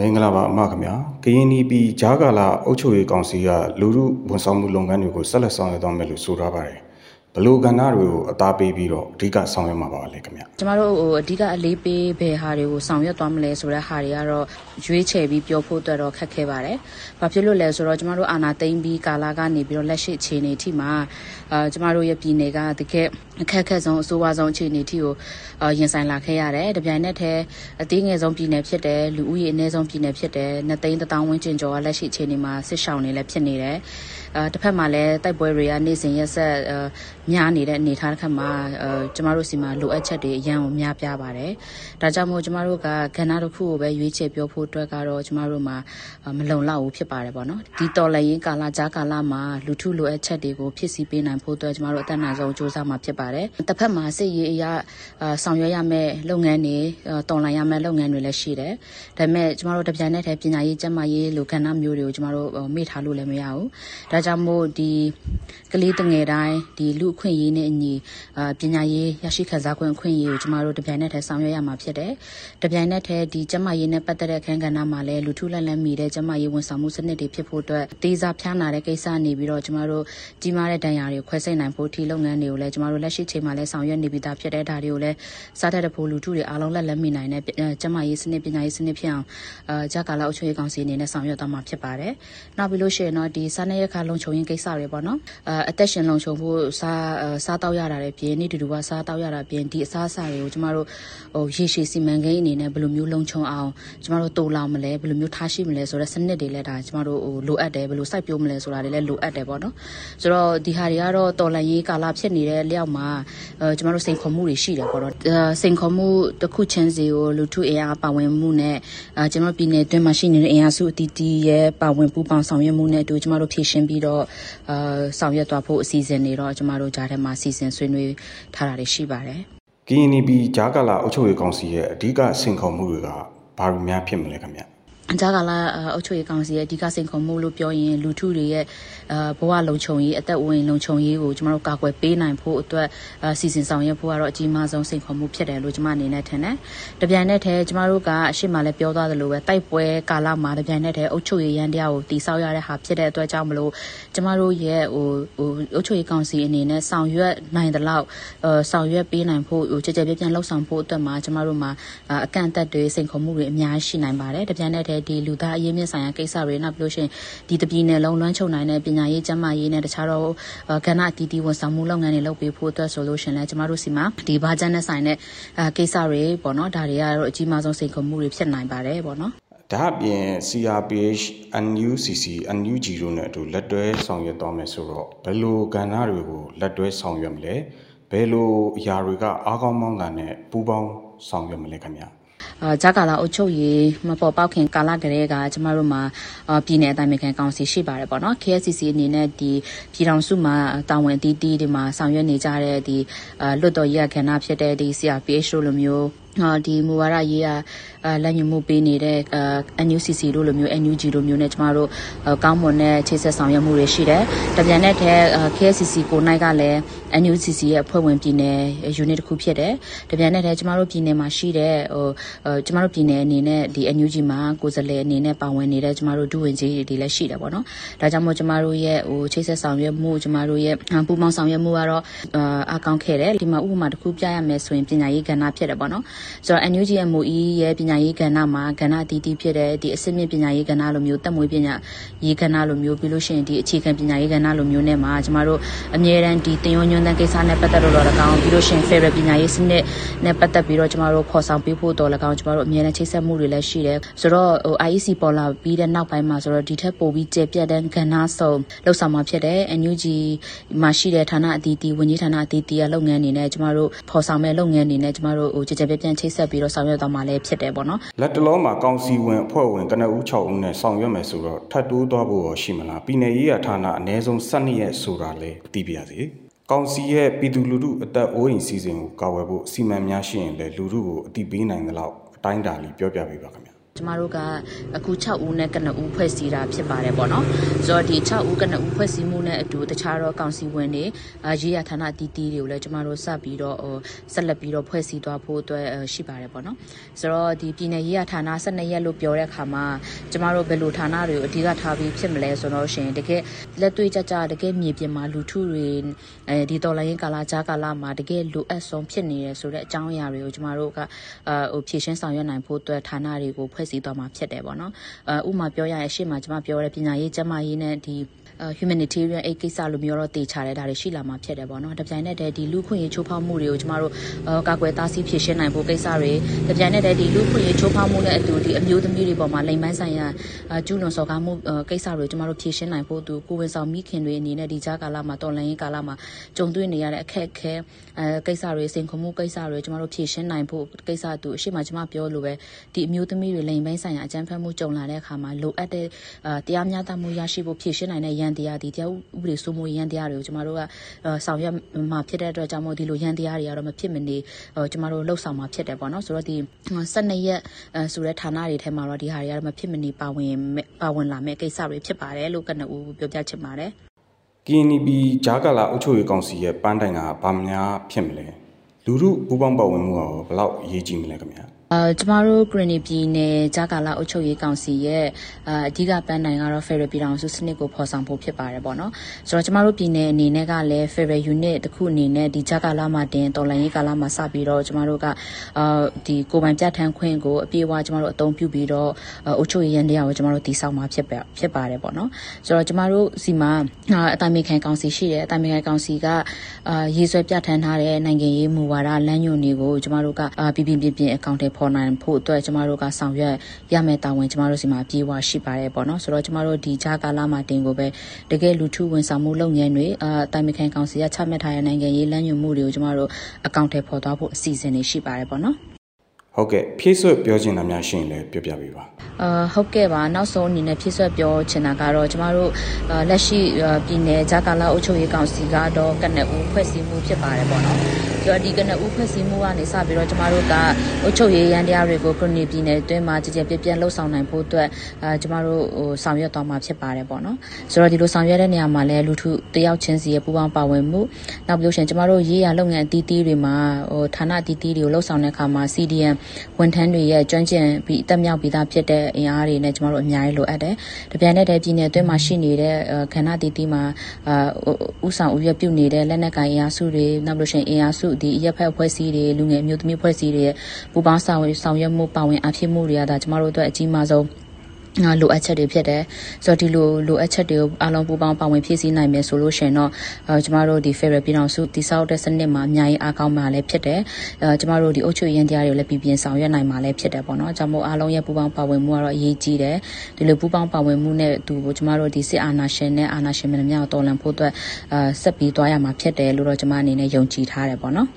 မင်္ဂလာပါအမခင်ဗျာကရင်နီပြည်ဂျားကာလာအုပ်ချုပ်ရေးကောင်စီကလူမှုဝန်ဆောင်မှုလုပ်ငန်းတွေကိုဆက်လက်ဆောင်ရွက်သွားမယ်လို့ဆိုထားပါတယ် ဘလို့ကဏ္ဍတွေကိုအသားပေးပြီးတော့အဓိကဆောင်ရွက်မှာပါလေခင်ဗျာကျမတို့ဟိုအဓိကအလေးပေးဘယ်ဟာတွေကိုဆောင်ရွက်သွားမလဲဆိုတဲ့ဟာတွေကတော့ရွေးချယ်ပြီးပြောဖို့အတွက်တော့ခက်ခဲပါတယ်။ဘာဖြစ်လို့လဲဆိုတော့ကျမတို့အာနာသိမ့်ပြီးကာလာကနေပြီးတော့လက်ရှိအခြေအနေအထိမှာအာကျမတို့ရဲ့ပြည်နယ်ကတကယ်အခက်အခဲဆုံးအဆိုးဝါးဆုံးအခြေအနေအထိကိုအာရင်ဆိုင်လာခဲ့ရတယ်။တပြိုင်နက်တည်းအသေးငယ်ဆုံးပြည်နယ်ဖြစ်တယ်လူဦးရေအနည်းဆုံးပြည်နယ်ဖြစ်တယ်။နှစ်သိန်းတစ်သောင်းဝန်းကျင်ကျော်ကလက်ရှိအခြေအနေမှာစစ်ရှောင်နေလည်းဖြစ်နေတယ်။အဲတစ်ဖက်မှာလည်းတိုက်ပွဲတွေကနေ့စဉ်ရက်ဆက်များနေတဲ့အနေအထားတစ်ခါမှာအဲကျမတို့စီမှာလိုအပ်ချက်တွေအရန်ကိုများပြားပါတယ်။ဒါကြောင့်မို့ကျမတို့ကကဏ္ဍတစ်ခုကိုပဲရွေးချယ်ပြောဖို့အတွက်ကတော့ကျမတို့မှာမလုံလောက်ဘူးဖြစ်ပါတယ်ပေါ့နော်။ဒီတော်လည်းရင်ကာလကြားကာလမှာလူထုလိုအပ်ချက်တွေကိုဖြစ်စီပေးနိုင်ဖို့အတွက်ကျမတို့အသက်နိုင်ဆုံးစူးစမ်းမှာဖြစ်ပါတယ်။တစ်ဖက်မှာစစ်ရေးအရာဆောင်ရွက်ရမယ့်လုပ်ငန်းတွေတော်လှန်ရမယ့်လုပ်ငန်းတွေလည်းရှိတယ်။ဒါပေမဲ့ကျမတို့တပြိုင်နက်တည်းပညာရေးကျန်းမာရေးလိုကဏ္ဍမျိုးတွေကိုကျမတို့မေ့ထားလို့လည်းမရဘူး။ဒါကြောင့်မို့ဒီကလေးတငယ်တိုင်းဒီလူအခွင့်အရေးနဲ့အညီအာပညာရေးရရှိခံစားခွင့်အခွင့်အရေးကိုကျမတို့တပြိုင်နက်တည်းဆောင်ရွက်ရမှာဖြစ်တယ်။တပြိုင်နက်တည်းဒီကျမရေးနဲ့ပတ်သက်တဲ့အခန်းကဏ္ဍမှာလည်းလူထုလက်လန်းမီတဲ့ကျမရေးဝန်ဆောင်မှုစနစ်တွေဖြစ်ဖို့အတွက်တေးစားဖျားနာတဲ့ကိစ္စနေပြီးတော့ကျမတို့ကြီးမားတဲ့ဒဏ်ရာတွေခွဲစိတ်နိုင်ဖို့ထီလုပ်ငန်းတွေကိုလည်းကျမတို့လက်ရှိချိန်မှာလည်းဆောင်ရွက်နေပြီးသားဖြစ်တဲ့ဒါတွေကိုလည်းစားတတ်တဲ့ဖို့လူထုတွေအားလုံးလက်လန်းမီနိုင်တဲ့ကျမရေးစနစ်ပညာရေးစနစ်ဖြစ်အောင်အာဂျာကာလာအုပ်ချုပ်ရေးကောင်စီအနေနဲ့ဆောင်ရွက်သွားမှာဖြစ်ပါတယ်။နောက်ပြီးလို့ရှိရင်တော့ဒီစားနပ်ရိက္ခာလုံခြုံရေးကိစ္စတွေပေါ့နော်အအသက်ရှင်လုံခြုံဖို့စားစားတောက်ရတာတွေပြင်နေတူတူကစားတောက်ရတာပြင်ဒီအစားအစာတွေကိုကျမတို့ဟိုရေရှည်စီမံကိန်းအနေနဲ့ဘယ်လိုမျိုးလုံခြုံအောင်ကျမတို့တိုးလောင်မလဲဘယ်လိုမျိုးထားရှိမလဲဆိုတဲ့စနစ်တွေလည်းဒါကျမတို့ဟိုလိုအပ်တယ်ဘယ်လိုစိုက်ပျိုးမလဲဆိုတာတွေလည်းလိုအပ်တယ်ပေါ့နော်ဆိုတော့ဒီဟာတွေကတော့တော်လန်ရေးကာလဖြစ်နေတဲ့လျောက်မှာအဲကျမတို့စိန်ခေါ်မှုတွေရှိတယ်ပေါ့နော်စိန်ခေါ်မှုတစ်ခုချင်းစီကိုလူထုအင်အားပါဝင်မှုနဲ့အဲကျမတို့ပြည်နယ်အတွင်းမှာရှိနေတဲ့အင်အားစုအတီးတီးရဲ့ပါဝင်ပူးပေါင်းဆောင်ရွက်မှုနဲ့အတူကျမတို့ဖြည့်ရှင်းပြီးတော့အာဆောင်ရွက်သွားဖို့အစီအစဉ်တွေတော့ကျမတို့ကြားထဲမှာစီစဉ်ဆွေးနွေးထားတာတွေရှိပါတယ်ကရင်နီပြည်ဂျာကာလာအုပ်ချုပ်ရေးကောင်စီရဲ့အဓိကစင်ခေါ်မှုတွေကဘာလို့များဖြစ်မလဲခင်ဗျအ ကြကာလအုပ်ချုပ်ရေးကောင်စီရဲ့အဓိကစိန်ခေါ်မှုလို့ပြောရင်လူထုတွေရဲ့ဘဝလုံခြုံရေးအသက်ဝင်လုံခြုံရေးကိုကျမတို့ကာကွယ်ပေးနိုင်ဖို့အတွက်စီစဉ်ဆောင်ရွက်ဖို့ကတော့အကြီးမားဆုံးစိန်ခေါ်မှုဖြစ်တယ်လို့ကျမအနေနဲ့ထင်တယ်။တပြိုင်နက်တည်းကျမတို့ကအရှိမလည်းပြောသွားသလိုပဲတိုက်ပွဲကာလမှာတပြိုင်နက်တည်းအုပ်ချုပ်ရေးရန်တရားကိုတိစောက်ရတဲ့ဟာဖြစ်တဲ့အတွက်ကြောင့်မလို့ကျမတို့ရဲ့ဟိုဟိုအုပ်ချုပ်ရေးကောင်စီအနေနဲ့ဆောင်ရွက်နိုင်တဲ့လောက်ဆောင်ရွက်ပေးနိုင်ဖို့ဟိုကြကြပြပြလှုပ်ဆောင်ဖို့အတွက်မှာကျမတို့မှာအကန့်အသတ်တွေစိန်ခေါ်မှုတွေအများကြီးရှိနိုင်ပါတယ်။တပြိုင်နက်တည်းဒီလူသားအရေးမြင့်ဆိုင်ရာကိစ္စတွေနောက်ပြီးလို့ရှိရင်ဒီတပြည်နယ်လုံးလွှမ်းခြုံနိုင်တဲ့ပညာရေးကျန်းမာရေးနဲ့တခြားတော့ကဏ္ဍအတီးတီးဝန်ဆောင်မှုလုပ်ငန်းတွေလုပ်ပေးဖို့အတွက်ဆိုလို့ရှိရင်လည်းကျမတို့စီမှာဒီဘာဂျန်နဲ့ဆိုင်တဲ့ကိစ္စတွေပေါ့နော်ဒါတွေကတော့အကြီးမားဆုံးစိန်ခေါ်မှုတွေဖြစ်နိုင်ပါတယ်ပေါ့နော်ဒါအပြင် CRPH NUCC NUG တို့နဲ့အတူလက်တွဲဆောင်ရွက်သွားမယ်ဆိုတော့ဘယ်လိုကဏ္ဍတွေကိုလက်တွဲဆောင်ရွက်မလဲဘယ်လိုအရာတွေကအားကောင်းမောင်းတာနဲ့ပူးပေါင်းဆောင်ရွက်မလဲခင်ဗျာအာ ဂျာကာလာအုပ်ချုပ်ရေးမပေါ်ပေါက်ခင်ကာလကလေးကကျမတို့မှာပြည်내အတိုင်းအခံကောင်စီရှိပါတယ်ပေါ့နော် KSCC အနေနဲ့ဒီပြည်ထောင်စုမှာတာဝန်တီးတီးဒီမှာဆောင်ရွက်နေကြတဲ့ဒီလွတ်တော်ရခဏဖြစ်တဲ့ဒီ CRPH တို့လိုမျိုး ဒီမူဝါဒရေးရလက်ညှိမှုပေးနေတဲ့ NUCC တို့လိုမျိုး NUG တို့မျိုးနဲ့ကျမတို့ကောင်းမွန်တဲ့ချိတ်ဆက်ဆောင်ရွက်မှုတွေရှိတယ်။တပြန်တဲ့ထဲ KSCC ကိုနိုင်ကလည်း NUCC ရဲ့အဖွဲ့ဝင်ပြည်နယ် unit တစ်ခုဖြစ်တယ်။တပြန်တဲ့ထဲကျမတို့ပြည်နယ်မှာရှိတဲ့ဟိုကျမတို့ပြည်နယ်အနေနဲ့ဒီ NUG မှာကိုယ်စားလှယ်အနေနဲ့ပါဝင်နေတဲ့ကျမတို့ဒုဝန်ကြီးတွေလည်းရှိတယ်ပေါ့နော်။ဒါကြောင့်မို့ကျမတို့ရဲ့ဟိုချိတ်ဆက်ဆောင်ရွက်မှုကျမတို့ရဲ့ပူးပေါင်းဆောင်ရွက်မှုကတော့အကောင်းခဲ့တယ်။ဒီမှာဥပမာတစ်ခုပြရမယ်ဆိုရင်ပညာရေးကဏ္ဍဖြစ်တယ်ပေါ့နော်။ဆိုတော့ NUG MOE ရဲ့ပညာရေးကဏ္ဍမှာကဏ္ဍအတီးတီးဖြစ်တဲ့ဒီအစစ်မြင့်ပညာရေးကဏ္ဍလိုမျိုးတက်မွေးပညာရေးကဏ္ဍလိုမျိုးပြီးလို့ရှိရင်ဒီအခြေခံပညာရေးကဏ္ဍလိုမျိုးနဲ့မှာကျမတို့အမြဲတမ်းဒီတင်ယွညွန်းတဲ့ကိစ္စနဲ့ပတ်သက်လို့တော့၎င်းပြီးလို့ရှိရင် Federal ပညာရေးစနစ်နဲ့ပတ်သက်ပြီးတော့ကျမတို့ဖော်ဆောင်ပေးဖို့တော့၎င်းကျမတို့အမြဲတမ်းချိတ်ဆက်မှုတွေလည်းရှိတယ်ဆိုတော့ဟို IEC ပေါ်လာပြီးတဲ့နောက်ပိုင်းမှာဆိုတော့ဒီထက်ပိုပြီးကျေပြတ်တဲ့ကဏ္ဍဆုံးလှုပ်ဆောင်မှာဖြစ်တယ် NUG မှာရှိတဲ့ဌာနအသီးသီးဝန်ကြီးဌာနအသီးသီးရဲ့လုပ်ငန်းအနေနဲ့ကျမတို့ဖော်ဆောင်မဲ့လုပ်ငန်းအနေနဲ့ကျမတို့ဟိုကြကြပြပြန့်ချိတ်ဆက်ပြီးတော့ဆောင်ရွက်သွားမှာလည်းဖြစ်တယ်ပေါ့နော်လက်တလုံးမှာကောင်စီဝင်အဖွဲ့ဝင်ကနဦး6ဦးနဲ့ဆောင်ရွက်မယ်ဆိုတော့ထပ်တိုးသွားဖို့ရရှိမလားပြည်내ရေးရဌာနအ ਨੇ ဆုံး12ရက်ဆိုတာလေသိပြရစီကောင်စီရဲ့ပြည်သူလူထုအသက်အိုးအိမ်စီစဉ်ကိုကာဝယ်ဖို့စီမံများရှိရင်လည်းလူထုကိုအတိပေးနိုင်သလောက်အတိုင်းအတာလေးပြောပြပေးပါခင်ဗျာ ကျမတို့ကအခု6ဦးနဲ့ကနဦးဖွဲ့စည်းတာဖြစ်ပါတယ်ပေါ့နော်ဆိုတော့ဒီ6ဦးကနဦးဖွဲ့စည်းမှုနဲ့အတူတခြားတော့ကောင်စီဝင်တွေအာရေးရဌာနတီးတီးတွေကိုလည်းကျမတို့စပြီးတော့ဟိုဆက်လက်ပြီးတော့ဖွဲ့စည်းသွားဖို့အတွက်ရှိပါတယ်ပေါ့နော်ဆိုတော့ဒီပြည်နယ်ရေးရဌာန12ရက်လို့ပြောတဲ့အခါမှာကျမတို့ဘယ်လိုဌာနတွေကိုအဓိကထားပြီးဖြစ်မလဲဆိုတော့ရှင်တကယ်လက်တွေ့ကြကြတကယ်မြေပြင်မှာလူထုတွေအဲဒီတော်လိုင်းကာလာကြားကာလာမှာတကယ်လိုအပ်ဆုံးဖြစ်နေတယ်ဆိုတဲ့အကြောင်းအရာတွေကိုကျမတို့ကအာဟိုဖြည့်ရှင်းဆောင်ရွက်နိုင်ဖို့အတွက်ဌာနတွေကိုဖွဲ့စည်းသွားမှာဖြစ်တယ်ပေါ့နော်အဥမာပြောရရင်ရှေ့မှာကျမပြောရတဲ့ပညာရေးကျမရေးနဲ့ဒီ humanitarian aid ကိစ္စလိုမျိုးတော့တေချာတယ်ဒါတွေရှိလာမှာဖြစ်တယ်ပေါ့နော်။တပြိုင်နက်တည်းဒီလူခွင့်ရေးချိုးဖောက်မှုတွေကိုကျမတို့ကာကွယ်တားဆီးဖြေရှင်းနိုင်ဖို့ကိစ္စတွေတပြိုင်နက်တည်းဒီလူခွင့်ရေးချိုးဖောက်မှုနဲ့အတူဒီအမျိုးသမီးတွေပေါ်မှာလိမ်ပိုင်းဆိုင်ရာကျူးလွန်စော်ကားမှုကိစ္စတွေကျမတို့ဖြေရှင်းနိုင်ဖို့သူကိုဝင်ဆောင်မိခင်တွေအနေနဲ့ဒီကြားကာလမှာတော်လန်ရေးကာလမှာကြုံတွေ့နေရတဲ့အခက်အခဲအဲကိစ္စတွေစိန်ခေါ်မှုကိစ္စတွေကျမတို့ဖြေရှင်းနိုင်ဖို့ကိစ္စတူအရှိမကျမပြောလို့ပဲဒီအမျိုးသမီးတွေလိမ်ပိုင်းဆိုင်ရာအကြမ်းဖက်မှုကြုံလာတဲ့အခါမှာလိုအပ်တဲ့တရားမျှတမှုရရှိဖို့ဖြေရှင်းနိုင်တဲ့ရန်တရားဒီတရားဥပဒေစိုးမိုးရန်တရားတွေကိုကျမတို့ကဆောင်ရွက်မှာဖြစ်တဲ့အတွက်ကြောင့်မို့ဒီလိုရန်တရားတွေကတော့မဖြစ်မနေကျမတို့လှုပ်ဆောင်မှာဖြစ်တယ်ပေါ့နော်ဆိုတော့ဒီ12ရက်ဆိုတဲ့ဌာနတွေထဲမှာတော့ဒီဟာတွေကတော့မဖြစ်မနေပါဝင်ပါဝင်လာမဲ့ကိစ္စတွေဖြစ်ပါတယ်လို့ကနဦးပြောပြချင်ပါတယ် KNB ဂျာကာလာအုပ်ချုပ်ရေးကောင်စီရဲ့ပန်းတိုင်ကဗာများဖြစ်မလဲလူမှုပူးပေါင်းပါဝင်မှုကဘယ်လောက်အရေးကြီးမလဲခင်ဗျာအာ ကျမတို့ဂရနီပြည်နယ်ဂျာကာလာအုပ်ချုပ်ရေးကောင်စီရဲ့အာအဓိကပန်းနိုင်ကတော့ Federal ပြည်ထောင်စုစနစ်ကိုဖော်ဆောင်ဖို့ဖြစ်ပါတယ်ပေါ့နော်ဆိုတော့ကျမတို့ပြည်နယ်အနေနဲ့ကလည်း Federal Unit တစ်ခုအနေနဲ့ဒီဂျာကာလာမှာတင်တော်လိုင်းရေးကာလာမှာစပြီးတော့ကျမတို့ကအာဒီကိုပိုင်ပြဋ္ဌာန်းခွင့်ကိုအပြည့်အဝကျမတို့အသုံးပြုပြီးတော့အုပ်ချုပ်ရေးရန်တရားကိုကျမတို့တည်ဆောက်မှာဖြစ်ပါဖြစ်ပါတယ်ပေါ့နော်ဆိုတော့ကျမတို့စီမှာအတိုင်ပင်ခံကောင်စီရှိတယ်အတိုင်ပင်ခံကောင်စီကအာရေးဆွဲပြဋ္ဌာန်းထားတဲ့နိုင်ငံရေးမူဝါဒလမ်းညွှန်တွေကိုကျမတို့ကပြပြပြပြအကောင့်တွေဖော်နိုင်ဖို့အတွက်ကျမတို့ကဆောင်ရွက်ရမယ့်တာဝန်ကျမတို့စီမှာပြေဝရှိပါတယ်ပေါ့နော်ဆိုတော့ကျမတို့ဒီဂျာကာလာမှာတင်ကိုပဲတကယ်လူထုဝန်ဆောင်မှုလုပ်ငန်းတွေအာတိုင်မခံကောင်စီကချမှတ်ထားတဲ့နိုင်ငံရေးလမ်းညွှန်မှုတွေကိုကျမတို့အကောင့်တွေဖော်သွားဖို့အစီအစဉ်တွေရှိပါတယ်ပေါ့နော် ဟုတ်ကဲ့ဖြည့်ဆွတ်ပြောချင်တာများရှိရင်လည်းပြောပြပေးပါအာဟုတ်ကဲ့ပါနောက်ဆုံးအနေနဲ့ဖြည့်ဆွတ်ပြောချင်တာကတော့ကျမတို့လက်ရှိပြည်နယ်ဂျာကာလာအုပ်ချုပ်ရေးကောင်စီကတော့ကနဦးဖွဲ့စည်းမှုဖြစ်ပါတယ်ပေါ့နော်ပြီးတော့ဒီကနဦးဖွဲ့စည်းမှုကနေစပြီးတော့ကျမတို့ကအုပ်ချုပ်ရေးရန်တရားတွေကိုခရိုနီပြည်နယ်အတွင်းမှာကြည်ကြဲပြပြလှုပ်ဆောင်နိုင်ဖို့အတွက်အာကျမတို့ဟိုဆောင်ရွက်သွားမှာဖြစ်ပါတယ်ပေါ့နော်ဆိုတော့ဒီလိုဆောင်ရွက်တဲ့နေရာမှာလည်းလူထုတယောက်ချင်းစီရဲ့ပူးပေါင်းပါဝင်မှုနောက်ပြီးလို့ရှိရင်ကျမတို့ရေးရလုပ်ငန်းအသီးသီးတွေမှာဟိုဌာနအသီးသီးတွေကိုလှုပ်ဆောင်တဲ့အခါမှာ CDM ဝန်ထမ်းတွေရဲ့ကျွမ်းကျင်ပြီးအသက်မြောက်ပြီးသားဖြစ်တဲ့အင်အားတွေနဲ့ကျမတို့အများကြီးလိုအပ်တယ်။တပြိုင်နက်တည်းပြည်နယ်အတွင်းမှာရှိနေတဲ့ခန္ဓာတည်တည်မှာအာဥဆောင်ဥရပြုနေတဲ့လက်နက်ကိုင်အင်အားစုတွေနောက်လို့ရှိရင်အင်အားစုဒီရက်ဖက်ဖွဲ့စည်းတွေလူငယ်မျိုးသမီးဖွဲ့စည်းတွေရဲ့ပူပေါင်းဆောင်ဆောင်ရွက်မှုပါဝင်အဖြစ်မှုတွေကဒါကျမတို့အတွက်အကြီးမားဆုံး လိုအပ်ချက်တွေဖြစ်တယ်ဆိုတော့ဒီလိုလိုအပ်ချက်တွေကိုအားလုံးပူးပေါင်းပါဝင်ဖြည့်ဆည်းနိုင်မယ်ဆိုလို့ရှင်တော့အဲကျမတို့ဒီ Federal ပြည်တော်စုတိစောက်တဲ့စနစ်မှာအများကြီးအားကောင်းမှာလည်းဖြစ်တယ်အဲကျမတို့ဒီအုပ်ချုပ်ရေးတရားတွေကိုလည်းပြည်ပြင်းဆောင်ရွက်နိုင်မှာလည်းဖြစ်တယ်ပေါ့နော်ကြောင့်မို့အားလုံးရဲ့ပူးပေါင်းပါဝင်မှုကတော့အရေးကြီးတယ်ဒီလိုပူးပေါင်းပါဝင်မှုနဲ့သူကျမတို့ဒီစစ်အာဏာရှင်နဲ့အာဏာရှင်များများတော်လှန်ဖို့အတွက်အဲဆက်ပြီးသွားရမှာဖြစ်တယ်လို့တော့ကျမအနေနဲ့ယုံကြည်ထားတယ်ပေါ့နော်